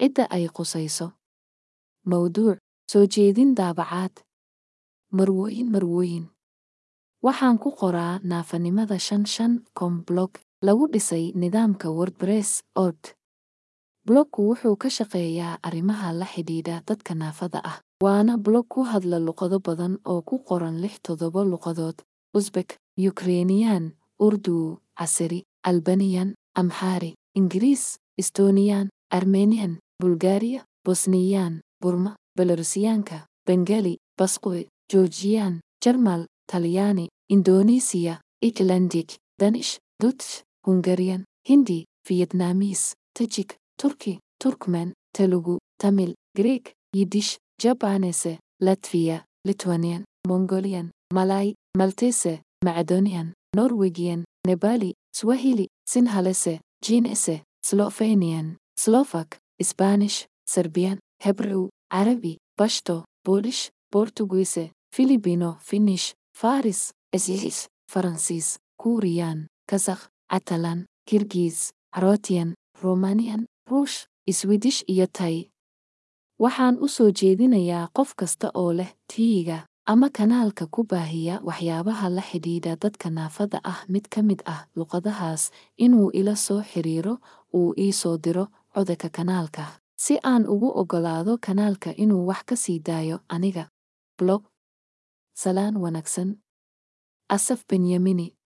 cidda ay qusayso. Mawduuc soo jeedin daabacaad. Marwooyin marwooyin waxaan ku qoraa naafanimada shan shan com blog lagu dhisay nidaamka wordpress ord. Blogku wuxuu ka shaqeeyaa arrimaha la xidhiidha dadka naafada ah waana blog ku hadla luqado badan oo ku qoran lix toddoba luqadood usbek yukrainiyan urdu casiri albaniyan amxaari ingiriis estoniyan armeniyan bulgariya bosniyan burma belorusiyaanka bengali basqwi georgiyan jarmal talyaani indonesiya icelandic danish dutch hungariyan hindi vietnamis tajik turki turkmen telugu tamil greek yidish jabanese latviya lithuanian mongolian malay maltese macedonian norwegian nebali swahili sinhalese jinese slovenian slovak spanish serbian hebrew carabi bashto polish portuguese filibino finish faris esiis faransiis kuuriyaan kazakh catalan kirgiis croatian romanian ruush iswidish iyo tay waxaan u soo jeedinayaa qof kasta oo leh tiyiga ama kanaalka ku baahiya waxyaabaha la xidhiidha dadka naafada ah mid ka mid ah luqadahaas inuu ila soo xiriiro uu ii soo diro codaka kanaalka si aan ugu oggolaado kanaalka inuu wax ka sii daayo aniga. Blog. Salaan wanaagsan. Asaf benyamini